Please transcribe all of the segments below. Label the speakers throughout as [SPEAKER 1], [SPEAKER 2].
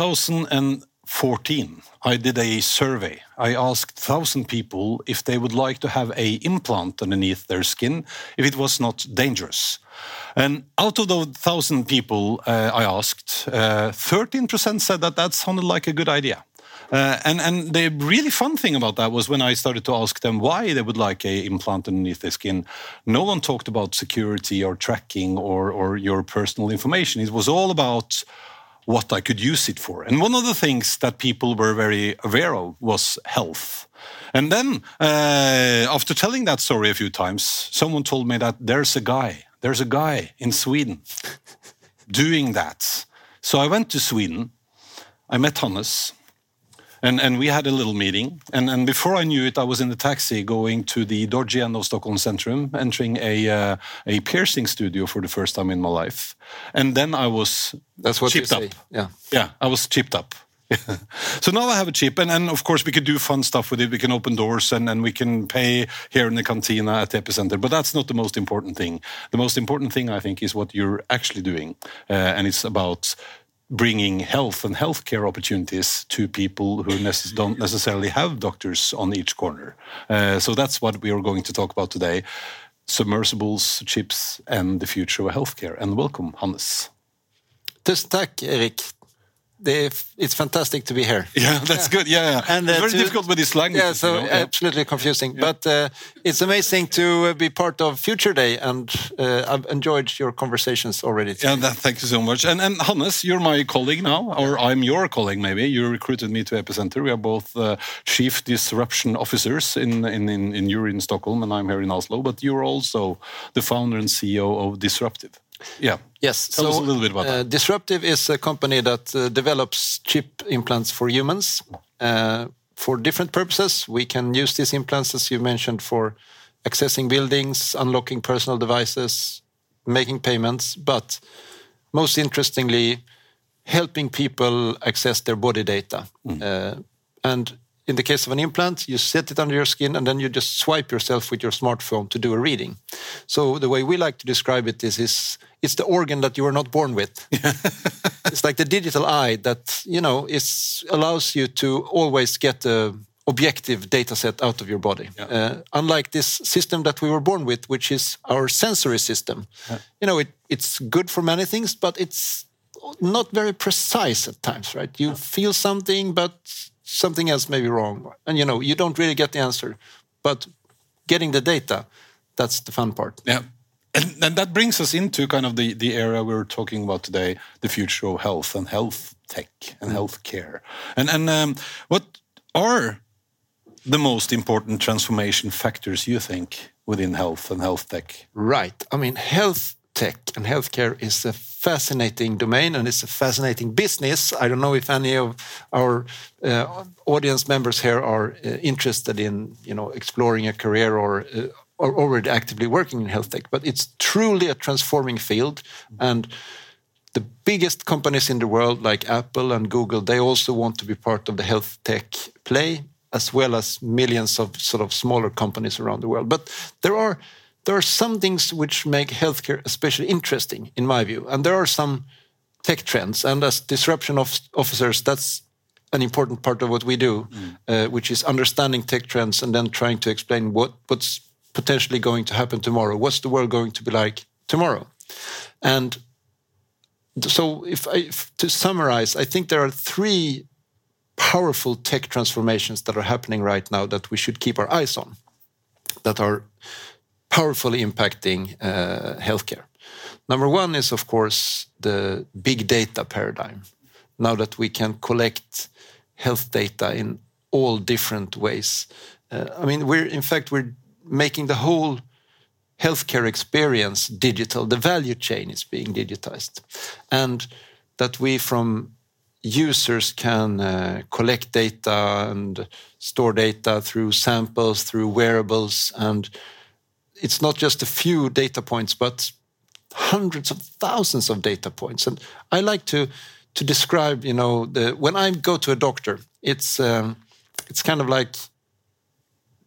[SPEAKER 1] 2014, I did a survey. I asked 1,000 people if they would like to have a implant underneath their skin if it was not dangerous. And out of those 1,000 people uh, I asked, 13% uh, said that that sounded like a good idea. Uh, and and the really fun thing about that was when I started to ask them why they would like a implant underneath their skin. No one talked about security or tracking or or your personal information. It was all about what I could use it for. And one of the things that people were very aware of was health. And then, uh, after telling that story a few times, someone told me that there's a guy, there's a guy in Sweden doing that. So I went to Sweden. I met Hannes. And, and we had a little meeting. And, and before I knew it, I was in the taxi going to the dodgy end of Stockholm Centrum, entering a, uh, a piercing studio for the first time in my life. And then I was
[SPEAKER 2] That's what
[SPEAKER 1] chipped
[SPEAKER 2] you
[SPEAKER 1] up.
[SPEAKER 2] Say. Yeah.
[SPEAKER 1] Yeah, I was chipped up. so now I have a chip, and, and of course we could do fun stuff with it. We can open doors and, and we can pay here in the cantina at the epicenter. But that's not the most important thing. The most important thing I think is what you're actually doing, uh, and it's about bringing health and healthcare opportunities to people who nece don't necessarily have doctors on each corner. Uh, so that's what we are going to talk about today submersibles, chips, and the future of healthcare. And welcome, Hannes.
[SPEAKER 2] Tusen tack, Erik it's fantastic to be here.
[SPEAKER 1] Yeah, that's yeah. good. Yeah, yeah. and uh, very to, difficult with this language.
[SPEAKER 2] Yeah, so you know? absolutely confusing. Yeah. But uh, it's amazing to uh, be part of Future Day, and uh, I've enjoyed your conversations already.
[SPEAKER 1] Today. Yeah, that, thank you so much. And and Hannes, you're my colleague now, or I'm your colleague. Maybe you recruited me to Epicenter. We are both uh, chief disruption officers in in in, in you're in Stockholm, and I'm here in Oslo. But you're also the founder and CEO of Disruptive. Yeah.
[SPEAKER 2] Yes.
[SPEAKER 1] Tell so, us a little bit about uh, that.
[SPEAKER 2] Disruptive is a company that uh, develops chip implants for humans uh, for different purposes. We can use these implants, as you mentioned, for accessing buildings, unlocking personal devices, making payments, but most interestingly, helping people access their body data. Mm. and in the case of an implant, you set it under your skin and then you just swipe yourself with your smartphone to do a reading. So the way we like to describe it is, is it's the organ that you were not born with. it's like the digital eye that you know is allows you to always get a objective data set out of your body. Yeah. Uh, unlike this system that we were born with, which is our sensory system. Yeah. You know, it, it's good for many things, but it's not very precise at times, right? You yeah. feel something, but something else may be wrong. And you know, you don't really get the answer. But getting the data, that's the fun part.
[SPEAKER 1] Yeah. And, and that brings us into kind of the, the area we're talking about today, the future of health and health tech and mm. health care. And, and um, what are the most important transformation factors you think within health and health tech?
[SPEAKER 2] Right. I mean, health tech and healthcare is a fascinating domain and it's a fascinating business. I don't know if any of our uh, audience members here are uh, interested in, you know, exploring a career or uh, are already actively working in health tech, but it's truly a transforming field. And the biggest companies in the world, like Apple and Google, they also want to be part of the health tech play, as well as millions of sort of smaller companies around the world. But there are there are some things which make healthcare especially interesting, in my view, and there are some tech trends. And as disruption of officers, that's an important part of what we do, mm. uh, which is understanding tech trends and then trying to explain what what's potentially going to happen tomorrow? What's the world going to be like tomorrow? And so, if, I, if to summarize, I think there are three powerful tech transformations that are happening right now that we should keep our eyes on, that are powerfully impacting uh, healthcare. Number one is, of course, the big data paradigm. Now that we can collect health data in all different ways. Uh, I mean, we're in fact we're making the whole healthcare experience digital. The value chain is being digitized. And that we, from users, can uh, collect data and store data through samples, through wearables. And it's not just a few data points, but hundreds of thousands of data points. And I like to to describe, you know, the, when I go to a doctor, it's um, it's kind of like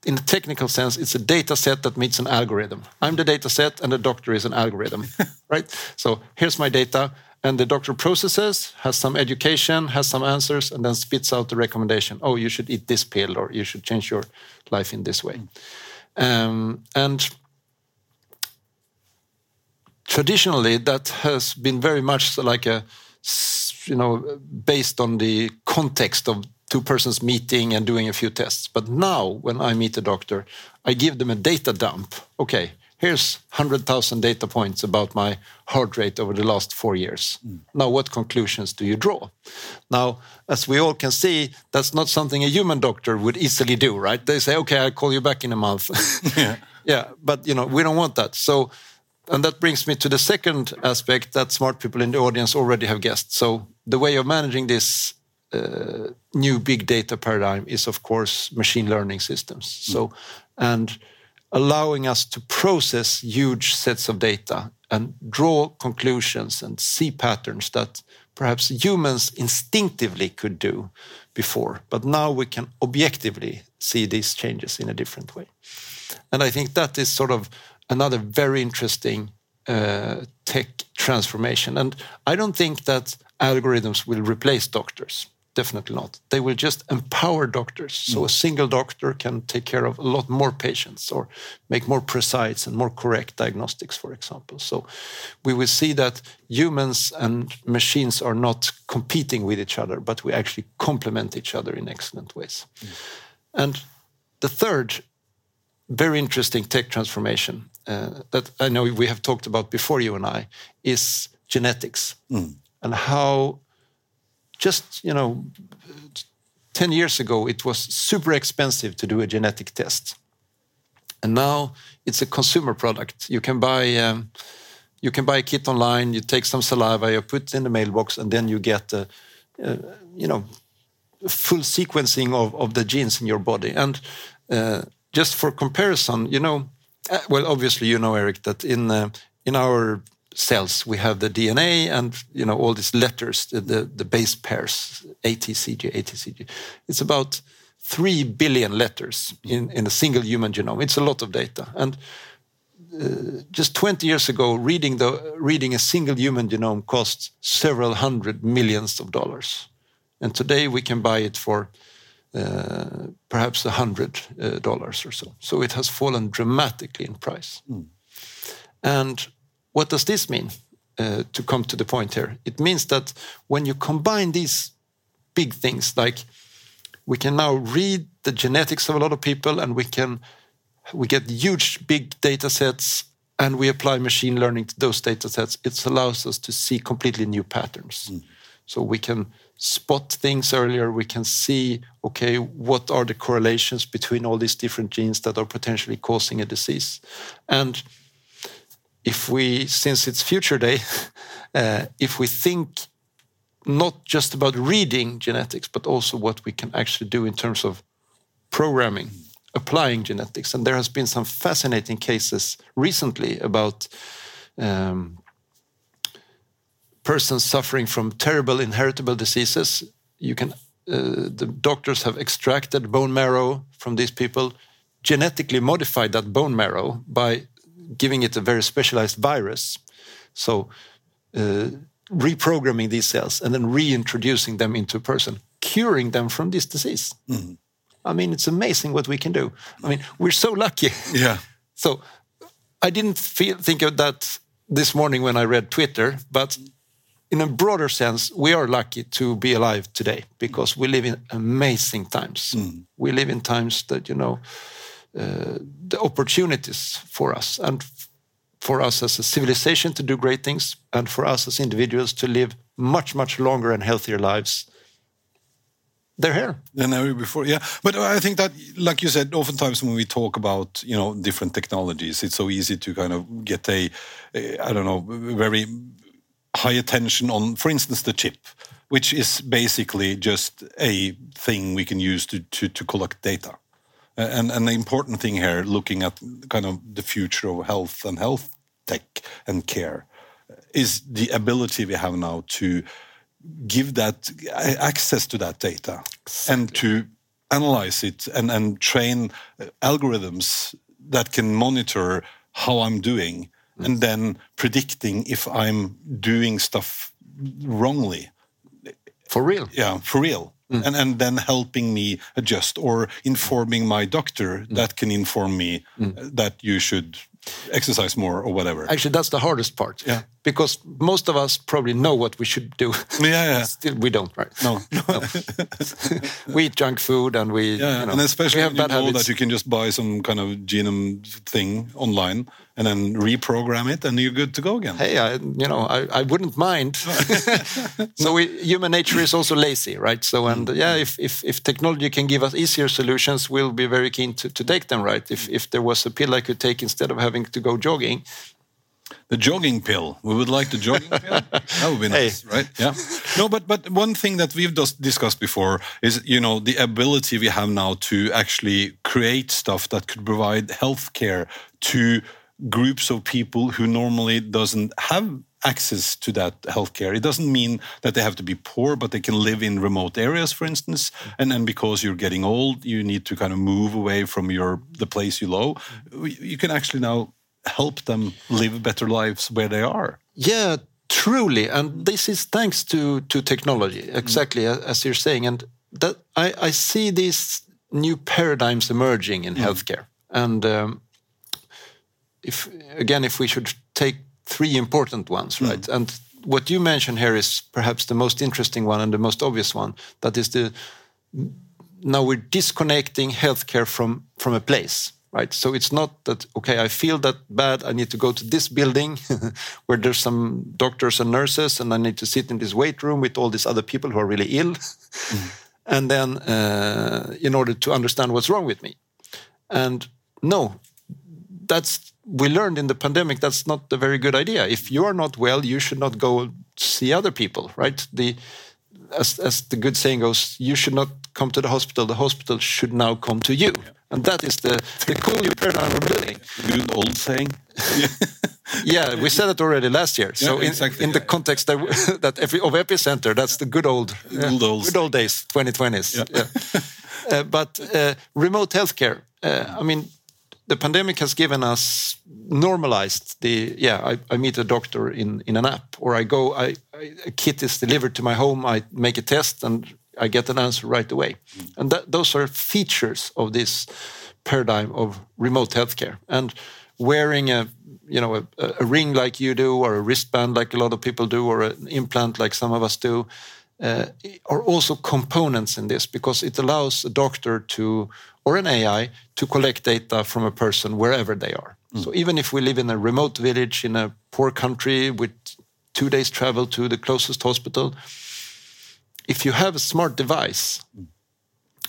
[SPEAKER 2] in a technical sense, it's a data set that meets an algorithm. I'm the data set, and the doctor is an algorithm, right? So here's my data, and the doctor processes, has some education, has some answers, and then spits out the recommendation. Oh, you should eat this pill, or you should change your life in this way. Um, and traditionally, that has been very much like a, you know, based on the context of two persons meeting and doing a few tests. But now, when I meet a doctor, I give them a data dump. Okay, here's 100,000 data points about my heart rate over the last four years. Mm. Now, what conclusions do you draw? Now, as we all can see, that's not something a human doctor would easily do, right? They say, okay, I'll call you back in a month. yeah. yeah, but you know, we don't want that. So, and that brings me to the second aspect that smart people in the audience already have guessed. So, the way of managing this uh, new big data paradigm is, of course, machine learning systems. Mm. So, and allowing us to process huge sets of data and draw conclusions and see patterns that perhaps humans instinctively could do before. But now we can objectively see these changes in a different way. And I think that is sort of another very interesting uh, tech transformation. And I don't think that algorithms will replace doctors. Definitely not. They will just empower doctors. So mm. a single doctor can take care of a lot more patients or make more precise and more correct diagnostics, for example. So we will see that humans and machines are not competing with each other, but we actually complement each other in excellent ways. Mm. And the third very interesting tech transformation uh, that I know we have talked about before, you and I, is genetics mm. and how just you know 10 years ago it was super expensive to do a genetic test. And now it's a consumer product. You can buy um, you can buy a kit online you take some saliva you put it in the mailbox and then you get a, uh, you know full sequencing of, of the genes in your body. And uh, just for comparison you know uh, well obviously you know eric that in uh, in our cells we have the DNA and you know all these letters, the, the, base pairs, ATCG, ATCG. It's about three billion letters in, in a single human genome. It's a lot of data. And uh, just 20 years ago, reading, the, reading a single human genome cost several hundred millions of dollars. And today we can buy it for uh, perhaps a hundred uh, dollars or so. So it has fallen dramatically in price. Mm. And what does this mean? Uh, to come to the point here, it means that when you combine these big things, like we can now read the genetics of a lot of people, and we can we get huge big data sets, and we apply machine learning to those data sets. It allows us to see completely new patterns. Mm. So we can spot things earlier. We can see, okay, what are the correlations between all these different genes that are potentially causing a disease, and if we, since it's future day, uh, if we think not just about reading genetics, but also what we can actually do in terms of programming, applying genetics. And there has been some fascinating cases recently about um, persons suffering from terrible inheritable diseases. You can, uh, the doctors have extracted bone marrow from these people, genetically modified that bone marrow by giving it a very specialized virus. So uh, reprogramming these cells and then reintroducing them into a person, curing them from this disease. Mm. I mean, it's amazing what we can do. I mean, we're so lucky.
[SPEAKER 1] Yeah.
[SPEAKER 2] so I didn't feel, think of that this morning when I read Twitter, but in a broader sense, we are lucky to be alive today because we live in amazing times. Mm. We live in times that, you know, the opportunities for us and for us as a civilization to do great things and for us as individuals to live much much longer and healthier lives they're here.
[SPEAKER 1] Than ever before yeah. But i think that like you said oftentimes when we talk about you know different technologies it's so easy to kind of get a, a i don't know very high attention on for instance the chip which is basically just a thing we can use to to, to collect data and, and the important thing here, looking at kind of the future of health and health tech and care, is the ability we have now to give that access to that data exactly. and to analyze it and, and train algorithms that can monitor how I'm doing mm. and then predicting if I'm doing stuff wrongly.
[SPEAKER 2] For real?
[SPEAKER 1] Yeah, for real. Mm. And, and then helping me adjust or informing my doctor mm. that can inform me mm. that you should exercise more or whatever.
[SPEAKER 2] Actually, that's the hardest part. Yeah. Because most of us probably know what we should do.
[SPEAKER 1] Yeah, yeah.
[SPEAKER 2] Still, we don't, right?
[SPEAKER 1] No. no.
[SPEAKER 2] we eat junk food and we.
[SPEAKER 1] Yeah,
[SPEAKER 2] you know,
[SPEAKER 1] and especially
[SPEAKER 2] we have
[SPEAKER 1] bad
[SPEAKER 2] you know
[SPEAKER 1] habits. that you can just buy some kind of genome thing online and then reprogram it, and you're good to go again.
[SPEAKER 2] Hey, I, you know, I, I wouldn't mind. so we, human nature is also lazy, right? So, and mm. yeah, if, if, if technology can give us easier solutions, we'll be very keen to, to take them, right? If, if there was a pill I could take instead of having to go jogging,
[SPEAKER 1] the jogging pill. We would like the jogging pill. That would be nice, hey. right? Yeah. No, but but one thing that we've just discussed before is you know the ability we have now to actually create stuff that could provide healthcare to groups of people who normally doesn't have access to that healthcare. It doesn't mean that they have to be poor, but they can live in remote areas, for instance. And then because you're getting old, you need to kind of move away from your the place you love. You can actually now help them live better lives where they are.
[SPEAKER 2] Yeah, truly. And this is thanks to to technology, exactly mm. as you're saying. And that I, I see these new paradigms emerging in mm. healthcare. And um, if again, if we should take three important ones, hmm. right? Mm. And what you mentioned here is perhaps the most interesting one and the most obvious one. That is the now we're disconnecting healthcare from from a place, right? So it's not that okay, I feel that bad, I need to go to this building where there's some doctors and nurses, and I need to sit in this wait room with all these other people who are really ill, mm. and then uh, in order to understand what's wrong with me, and no, that's we learned in the pandemic that's not a very good idea. If you are not well, you should not go see other people, right? The as, as the good saying goes, you should not come to the hospital. The hospital should now come to you, yeah. and that is the the cool new paradigm we're building.
[SPEAKER 1] Good old saying.
[SPEAKER 2] yeah, we said it already last year. So in, exactly, in yeah. the context that, that every, of epicenter, that's the good old
[SPEAKER 1] good, old,
[SPEAKER 2] good old days, 2020s. Yeah. uh, but uh, remote healthcare. Uh, I mean, the pandemic has given us normalized the yeah I, I, meet a doctor in in an app or I go I, I, a kit is delivered to my home I make a test and I get an answer right away mm. and that, those are features of this paradigm of remote healthcare and wearing a you know a, a ring like you do or a wristband like a lot of people do or an implant like some of us do uh, are also components in this because it allows a doctor to or an AI to collect data from a person wherever they are. Mm. So even if we live in a remote village in a poor country with two days travel to the closest hospital, if you have a smart device, mm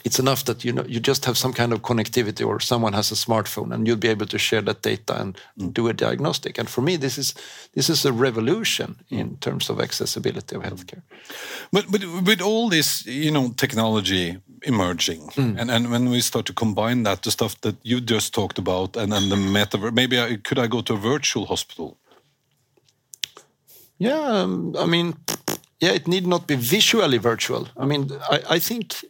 [SPEAKER 2] it's enough that you know you just have some kind of connectivity or someone has a smartphone and you'll be able to share that data and mm. do a diagnostic and for me this is this is a revolution mm. in terms of accessibility of healthcare
[SPEAKER 1] but but with all this you know technology emerging mm. and and when we start to combine that the stuff that you just talked about and then the metaverse maybe I, could i go to a virtual hospital
[SPEAKER 2] yeah um, i mean yeah it need not be visually virtual i mean i, I think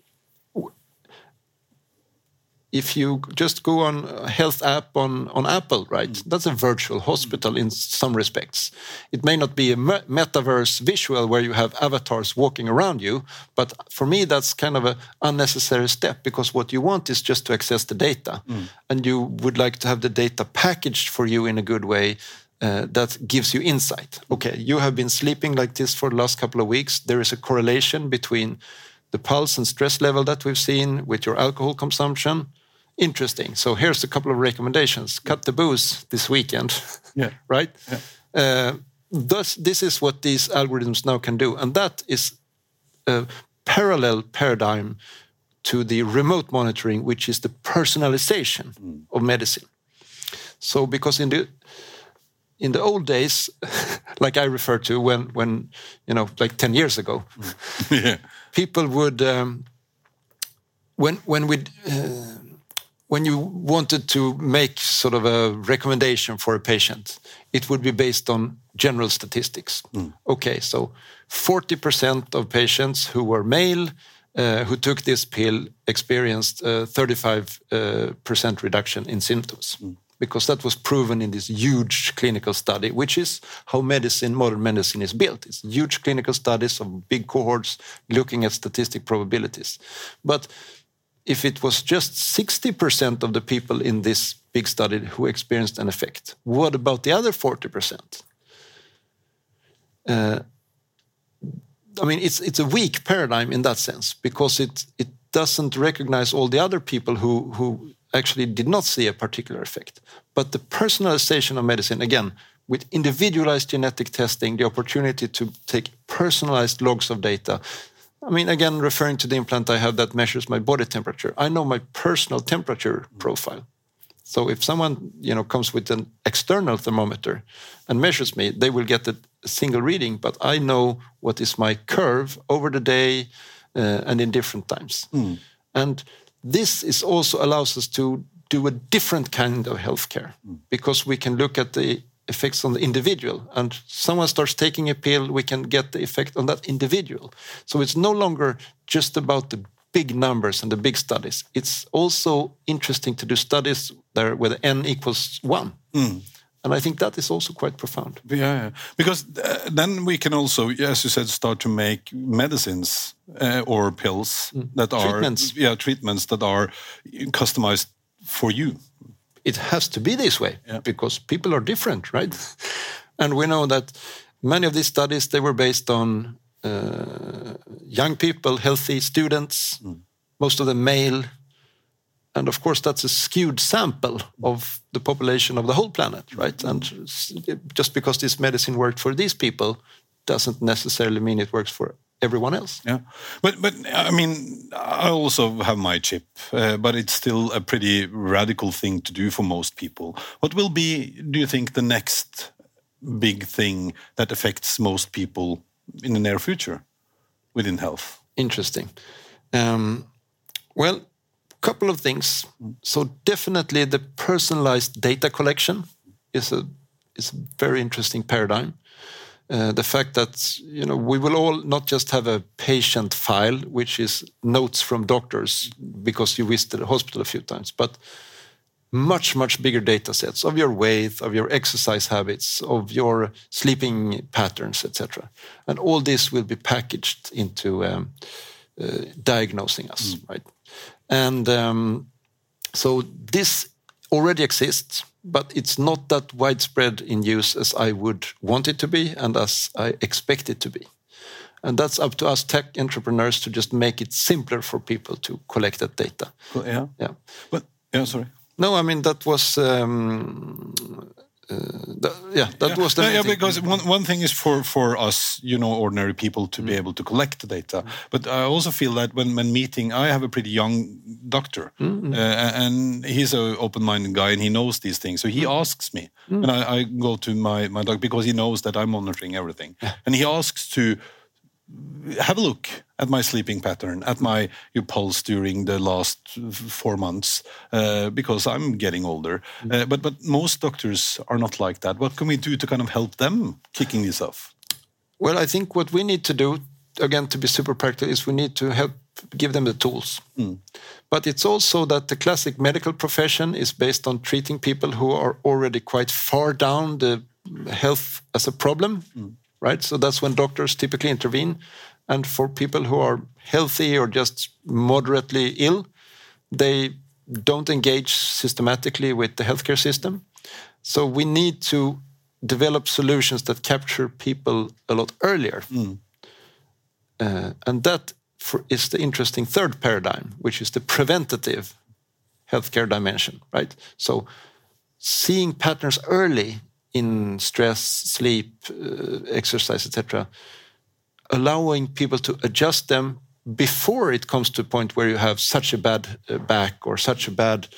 [SPEAKER 2] if you just go on a health app on, on Apple, right, mm. that's a virtual hospital in some respects. It may not be a metaverse visual where you have avatars walking around you, but for me, that's kind of an unnecessary step because what you want is just to access the data. Mm. And you would like to have the data packaged for you in a good way uh, that gives you insight. Okay, you have been sleeping like this for the last couple of weeks. There is a correlation between the pulse and stress level that we've seen with your alcohol consumption interesting. So here's a couple of recommendations. Cut the booze this weekend.
[SPEAKER 1] Yeah.
[SPEAKER 2] right? Yeah. Uh, thus, this is what these algorithms now can do. And that is a parallel paradigm to the remote monitoring, which is the personalization mm. of medicine. So because in the in the old days, like I refer to when when you know like 10 years ago, yeah. people would um, when when we uh, when you wanted to make sort of a recommendation for a patient, it would be based on general statistics. Mm. Okay, so 40% of patients who were male uh, who took this pill experienced a 35% uh, reduction in symptoms. Mm. because that was proven in this huge clinical study, which is how medicine, modern medicine is built. It's huge clinical studies of big cohorts looking at statistic probabilities. But if it was just 60% of the people in this big study who experienced an effect, what about the other 40%? Uh, I mean, it's it's a weak paradigm in that sense because it it doesn't recognize all the other people who who actually did not see a particular effect. But the personalization of medicine, again, with individualized genetic testing, the opportunity to take personalized logs of data. I mean, again, referring to the implant I have that measures my body temperature, I know my personal temperature profile. So if someone you know comes with an external thermometer and measures me, they will get a single reading, but I know what is my curve over the day uh, and in different times. Mm. And this is also allows us to do a different kind of healthcare mm. because we can look at the effects on the individual and someone starts taking a pill we can get the effect on that individual so it's no longer just about the big numbers and the big studies it's also interesting to do studies there where the n equals one mm. And I think that is also quite profound.
[SPEAKER 1] Yeah, because uh, then we can also, as you said, start to make medicines uh, or pills mm. that are
[SPEAKER 2] treatments.
[SPEAKER 1] Yeah, treatments that are customized for you.
[SPEAKER 2] It has to be this way yeah. because people are different, right? and we know that many of these studies they were based on uh, young people, healthy students, mm. most of them male and of course that's a skewed sample of the population of the whole planet right and just because this medicine worked for these people doesn't necessarily mean it works for everyone else.
[SPEAKER 1] Yeah. But but i mean i also have my chip uh, but it's still a pretty radical thing to do for most people. What will be do you think the next big thing that affects most people in the near future within health?
[SPEAKER 2] Interesting. Um, well couple of things. So definitely the personalized data collection is a is a very interesting paradigm. Uh, the fact that you know we will all not just have a patient file, which is notes from doctors because you visited the hospital a few times, but much much bigger data sets of your weight, of your exercise habits, of your sleeping patterns, etc. And all this will be packaged into um, uh, diagnosing us, mm. right? And um, so this already exists, but it's not that widespread in use as I would want it to be and as I expect it to be. And that's up to us tech entrepreneurs to just make it simpler for people to collect that data.
[SPEAKER 1] Well, yeah.
[SPEAKER 2] Yeah.
[SPEAKER 1] But yeah, sorry.
[SPEAKER 2] No, I mean that was um, uh, that, yeah, that
[SPEAKER 1] yeah.
[SPEAKER 2] was the
[SPEAKER 1] no, yeah. Because one one thing is for for us, you know, ordinary people to mm. be able to collect the data, mm. but I also feel that when when meeting, I have a pretty young doctor, mm uh, and he's an open-minded guy, and he knows these things. So he mm. asks me, mm. and I, I, go to my my doctor because he knows that I'm monitoring everything, and he asks to have a look at my sleeping pattern, at my pulse during the last four months, uh, because I'm getting older. Uh, but but most doctors are not like that. What can we do to kind of help them kicking this off?
[SPEAKER 2] Well, I think what we need to do, again, to be super practical, is we need to help give them the tools. Mm. But it's also that the classic medical profession is based on treating people who are already quite far down the health as a problem. Mm right? So that's when doctors typically intervene. And for people who are healthy or just moderately ill, they don't engage systematically with the healthcare system. So we need to develop solutions that capture people a lot earlier. Mm. Uh, and that for, is the interesting third paradigm, which is the preventative healthcare dimension, right? So seeing patterns early in stress, sleep, uh, exercise, etc., allowing people to adjust them before it comes to a point where you have such a bad uh, back or such a bad,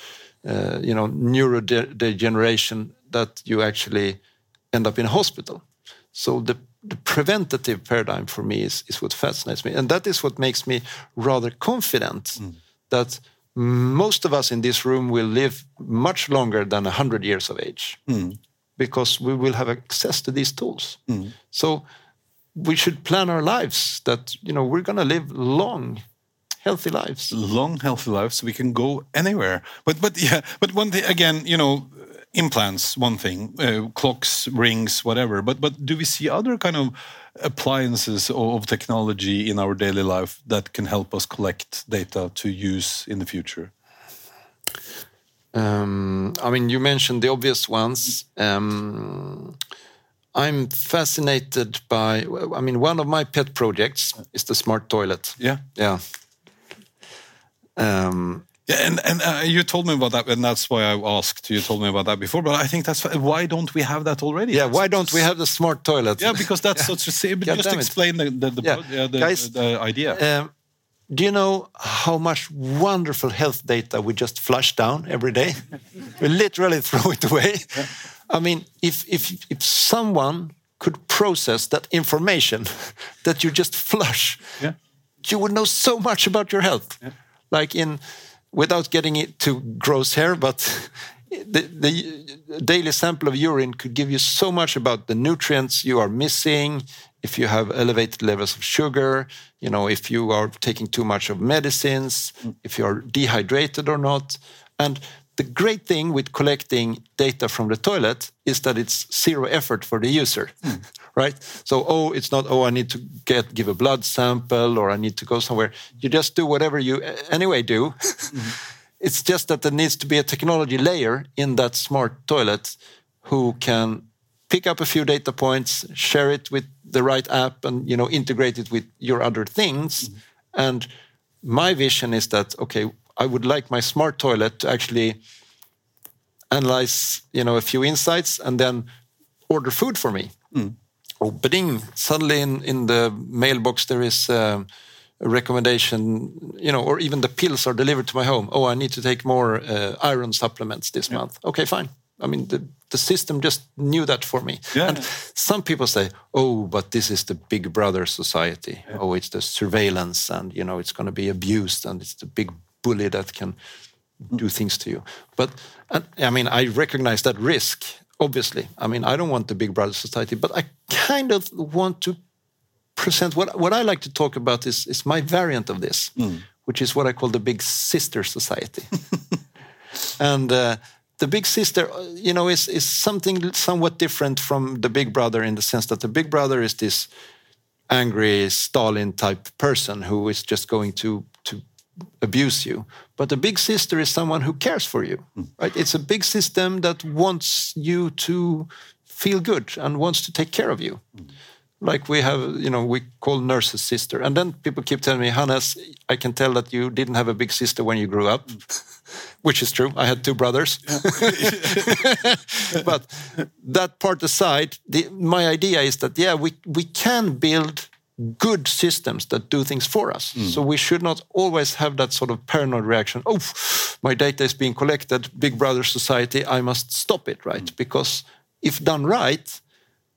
[SPEAKER 2] uh, you know, neurodegeneration that you actually end up in a hospital. So the, the preventative paradigm for me is, is what fascinates me, and that is what makes me rather confident mm. that most of us in this room will live much longer than 100 years of age. Mm because we will have access to these tools. Mm. So we should plan our lives that you know we're going to live long healthy lives
[SPEAKER 1] long healthy lives so we can go anywhere but but yeah but one thing again you know implants, one thing, uh, clocks, rings, whatever. But but do we see other kind of appliances of technology in our daily life that can help us collect data to use in the future?
[SPEAKER 2] Um, I mean, you mentioned the obvious ones. Um, I'm fascinated by. I mean, one of my pet projects is the smart toilet.
[SPEAKER 1] Yeah,
[SPEAKER 2] yeah. Um,
[SPEAKER 1] yeah, and and uh, you told me about that, and that's why I asked. You told me about that before, but I think that's why don't we have that already?
[SPEAKER 2] Yeah, why don't we have the smart toilet?
[SPEAKER 1] Yeah, because that's such a. Just explain the the, the,
[SPEAKER 2] yeah.
[SPEAKER 1] yeah, the,
[SPEAKER 2] Guys,
[SPEAKER 1] the idea.
[SPEAKER 2] Um, do you know how much wonderful health data we just flush down every day? we literally throw it away. Yeah. I mean, if, if, if someone could process that information that you just flush,
[SPEAKER 1] yeah.
[SPEAKER 2] you would know so much about your health.
[SPEAKER 1] Yeah.
[SPEAKER 2] Like in, without getting it too gross here, but the, the daily sample of urine could give you so much about the nutrients you are missing, if you have elevated levels of sugar, you know, if you are taking too much of medicines, mm. if you are dehydrated or not. And the great thing with collecting data from the toilet is that it's zero effort for the user, mm. right? So, oh, it's not, oh, I need to get give a blood sample or I need to go somewhere. You just do whatever you anyway do. Mm. it's just that there needs to be a technology layer in that smart toilet who can pick up a few data points, share it with the right app, and you know integrate it with your other things. Mm -hmm. And my vision is that okay, I would like my smart toilet to actually analyze you know a few insights and then order food for me. Mm. Opening suddenly in in the mailbox there is. Um, a recommendation, you know, or even the pills are delivered to my home. Oh, I need to take more uh, iron supplements this yeah. month. Okay, fine. I mean, the, the system just knew that for me.
[SPEAKER 1] Yeah.
[SPEAKER 2] And some people say, "Oh, but this is the Big Brother society. Yeah. Oh, it's the surveillance, and you know, it's going to be abused, and it's the big bully that can do things to you." But and, I mean, I recognize that risk. Obviously, I mean, I don't want the Big Brother society, but I kind of want to present what what I like to talk about is is my variant of this, mm. which is what I call the Big Sister society, and. Uh, the big sister, you know, is is something somewhat different from the big brother in the sense that the big brother is this angry Stalin type person who is just going to to abuse you. But the big sister is someone who cares for you. Mm. Right? It's a big system that wants you to feel good and wants to take care of you. Mm. Like we have, you know, we call nurses sister. And then people keep telling me, Hannes, I can tell that you didn't have a big sister when you grew up. Which is true. I had two brothers. but that part aside, the, my idea is that yeah, we we can build good systems that do things for us. Mm. So we should not always have that sort of paranoid reaction. Oh, my data is being collected. Big Brother society. I must stop it, right? Mm. Because if done right,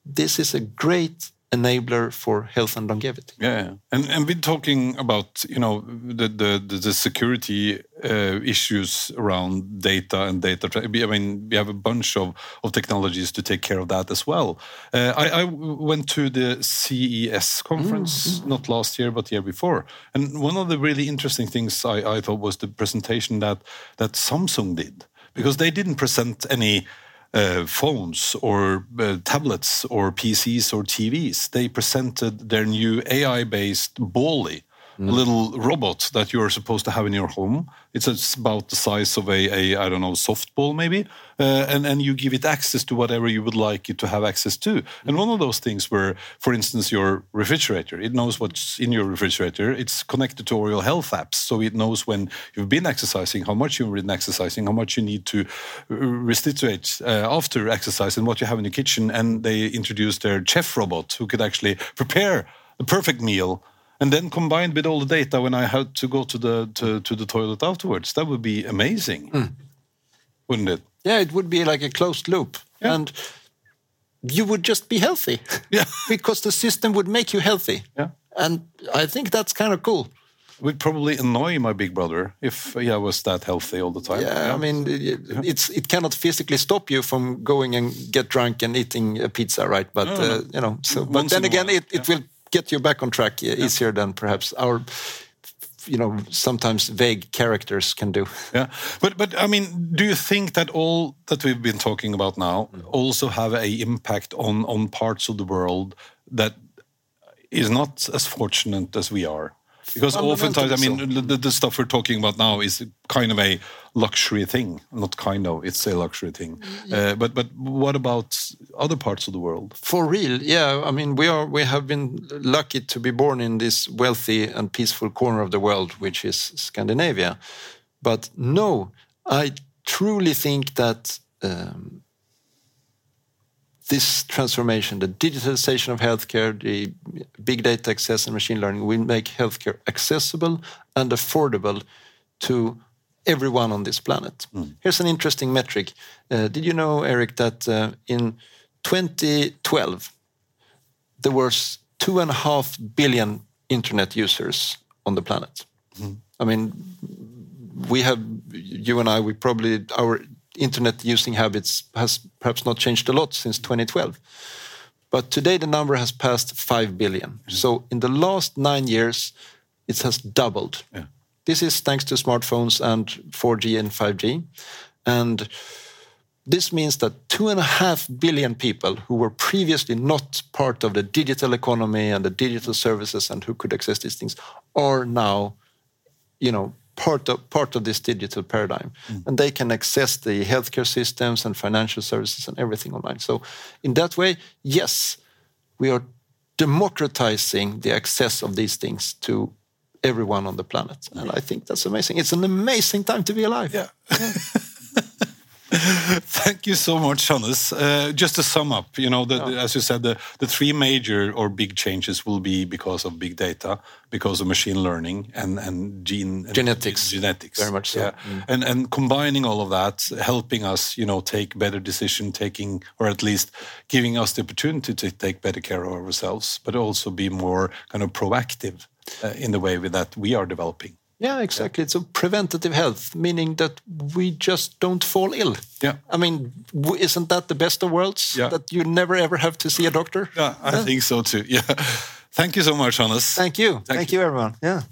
[SPEAKER 2] this is a great enabler for health and longevity.
[SPEAKER 1] Yeah, and and we're talking about you know the the the security uh, issues around data and data. I mean, we have a bunch of of technologies to take care of that as well. Uh, I, I, went to the CES conference mm -hmm. not last year but the year before, and one of the really interesting things I, I thought was the presentation that that Samsung did because they didn't present any uh, phones or uh, tablets or PCs or TVs. They presented their new AI based Ballie, mm. little robot that you're supposed to have in your home. It's about the size of a, a I don't know, softball maybe. Uh, and, and you give it access to whatever you would like it to have access to. And one of those things were, for instance, your refrigerator. It knows what's in your refrigerator. It's connected to your health apps. So it knows when you've been exercising, how much you've been exercising, how much you need to restitute uh, after exercise, and what you have in the kitchen. And they introduced their chef robot who could actually prepare the perfect meal and then combined with all the data when I had to go to the to, to the toilet afterwards, that would be amazing, mm. wouldn't it?
[SPEAKER 2] Yeah, it would be like a closed loop, yeah. and you would just be healthy.
[SPEAKER 1] Yeah,
[SPEAKER 2] because the system would make you healthy.
[SPEAKER 1] Yeah,
[SPEAKER 2] and I think that's kind of cool.
[SPEAKER 1] It would probably annoy my big brother if I was that healthy all the time.
[SPEAKER 2] Yeah, yeah. I mean, it, it's it cannot physically stop you from going and get drunk and eating a pizza, right? But no, no, no. Uh, you know, so but then again, it, it will get you back on track easier than perhaps our you know sometimes vague characters can do.
[SPEAKER 1] Yeah, but but I mean, do you think that all that we've been talking about now mm. also have a impact on on parts of the world that is not as fortunate as we are? Because oftentimes, I mean, the, the, stuff we're talking about now is kind of a luxury thing. Not kind of, it's a luxury thing. Uh, but but what about other parts of the world?
[SPEAKER 2] For real, yeah. I mean, we are we have been lucky to be born in this wealthy and peaceful corner of the world, which is Scandinavia. But no, I truly think that. Um, this transformation, the digitalization of healthcare, the big data access and machine learning will make healthcare accessible and affordable to everyone on this planet. Mm. Here's an interesting metric. Uh, did you know, Eric, that uh, in 2012 there was two and a half billion internet users on the planet? Mm. I mean, we have you and I. We probably our internet using habits has perhaps not changed a lot since 2012. But today the number has passed 5 billion. Mm. So in the last nine years, it has doubled. Yeah. This is thanks to smartphones and 4G and 5G. And this means that two and a half billion people who were previously not part of the digital economy and the digital services and who could access these things are now, you know, part of part of this digital paradigm, mm. and they can access the healthcare systems and financial services and everything online. So, in that way, yes, we are democratizing the access of these things to everyone on the planet, and I think that's amazing. It's an amazing time to be alive.
[SPEAKER 1] Yeah. yeah. Thank you so much, Hannes. Uh, just to sum up, you know, the, yeah. the, as you said, the, the three major or big changes will be because of big data, because of machine learning and and gene
[SPEAKER 2] genetics,
[SPEAKER 1] and genetics,
[SPEAKER 2] very much so.
[SPEAKER 1] Yeah. Mm. and and combining all of that, helping us, you know, take better decision taking, or at least giving us the opportunity to take better care of ourselves, but also be more kind of proactive uh, in the way that we are developing.
[SPEAKER 2] Yeah, exactly. Yeah. It's a preventative health, meaning that we just don't fall ill.
[SPEAKER 1] Yeah.
[SPEAKER 2] I mean, isn't that the best of worlds? Yeah. That you never ever have to see a doctor?
[SPEAKER 1] Yeah, I yeah. think so too. Yeah. Thank you so much, Hannes.
[SPEAKER 2] Thank you. Thank, Thank you. you, everyone. Yeah.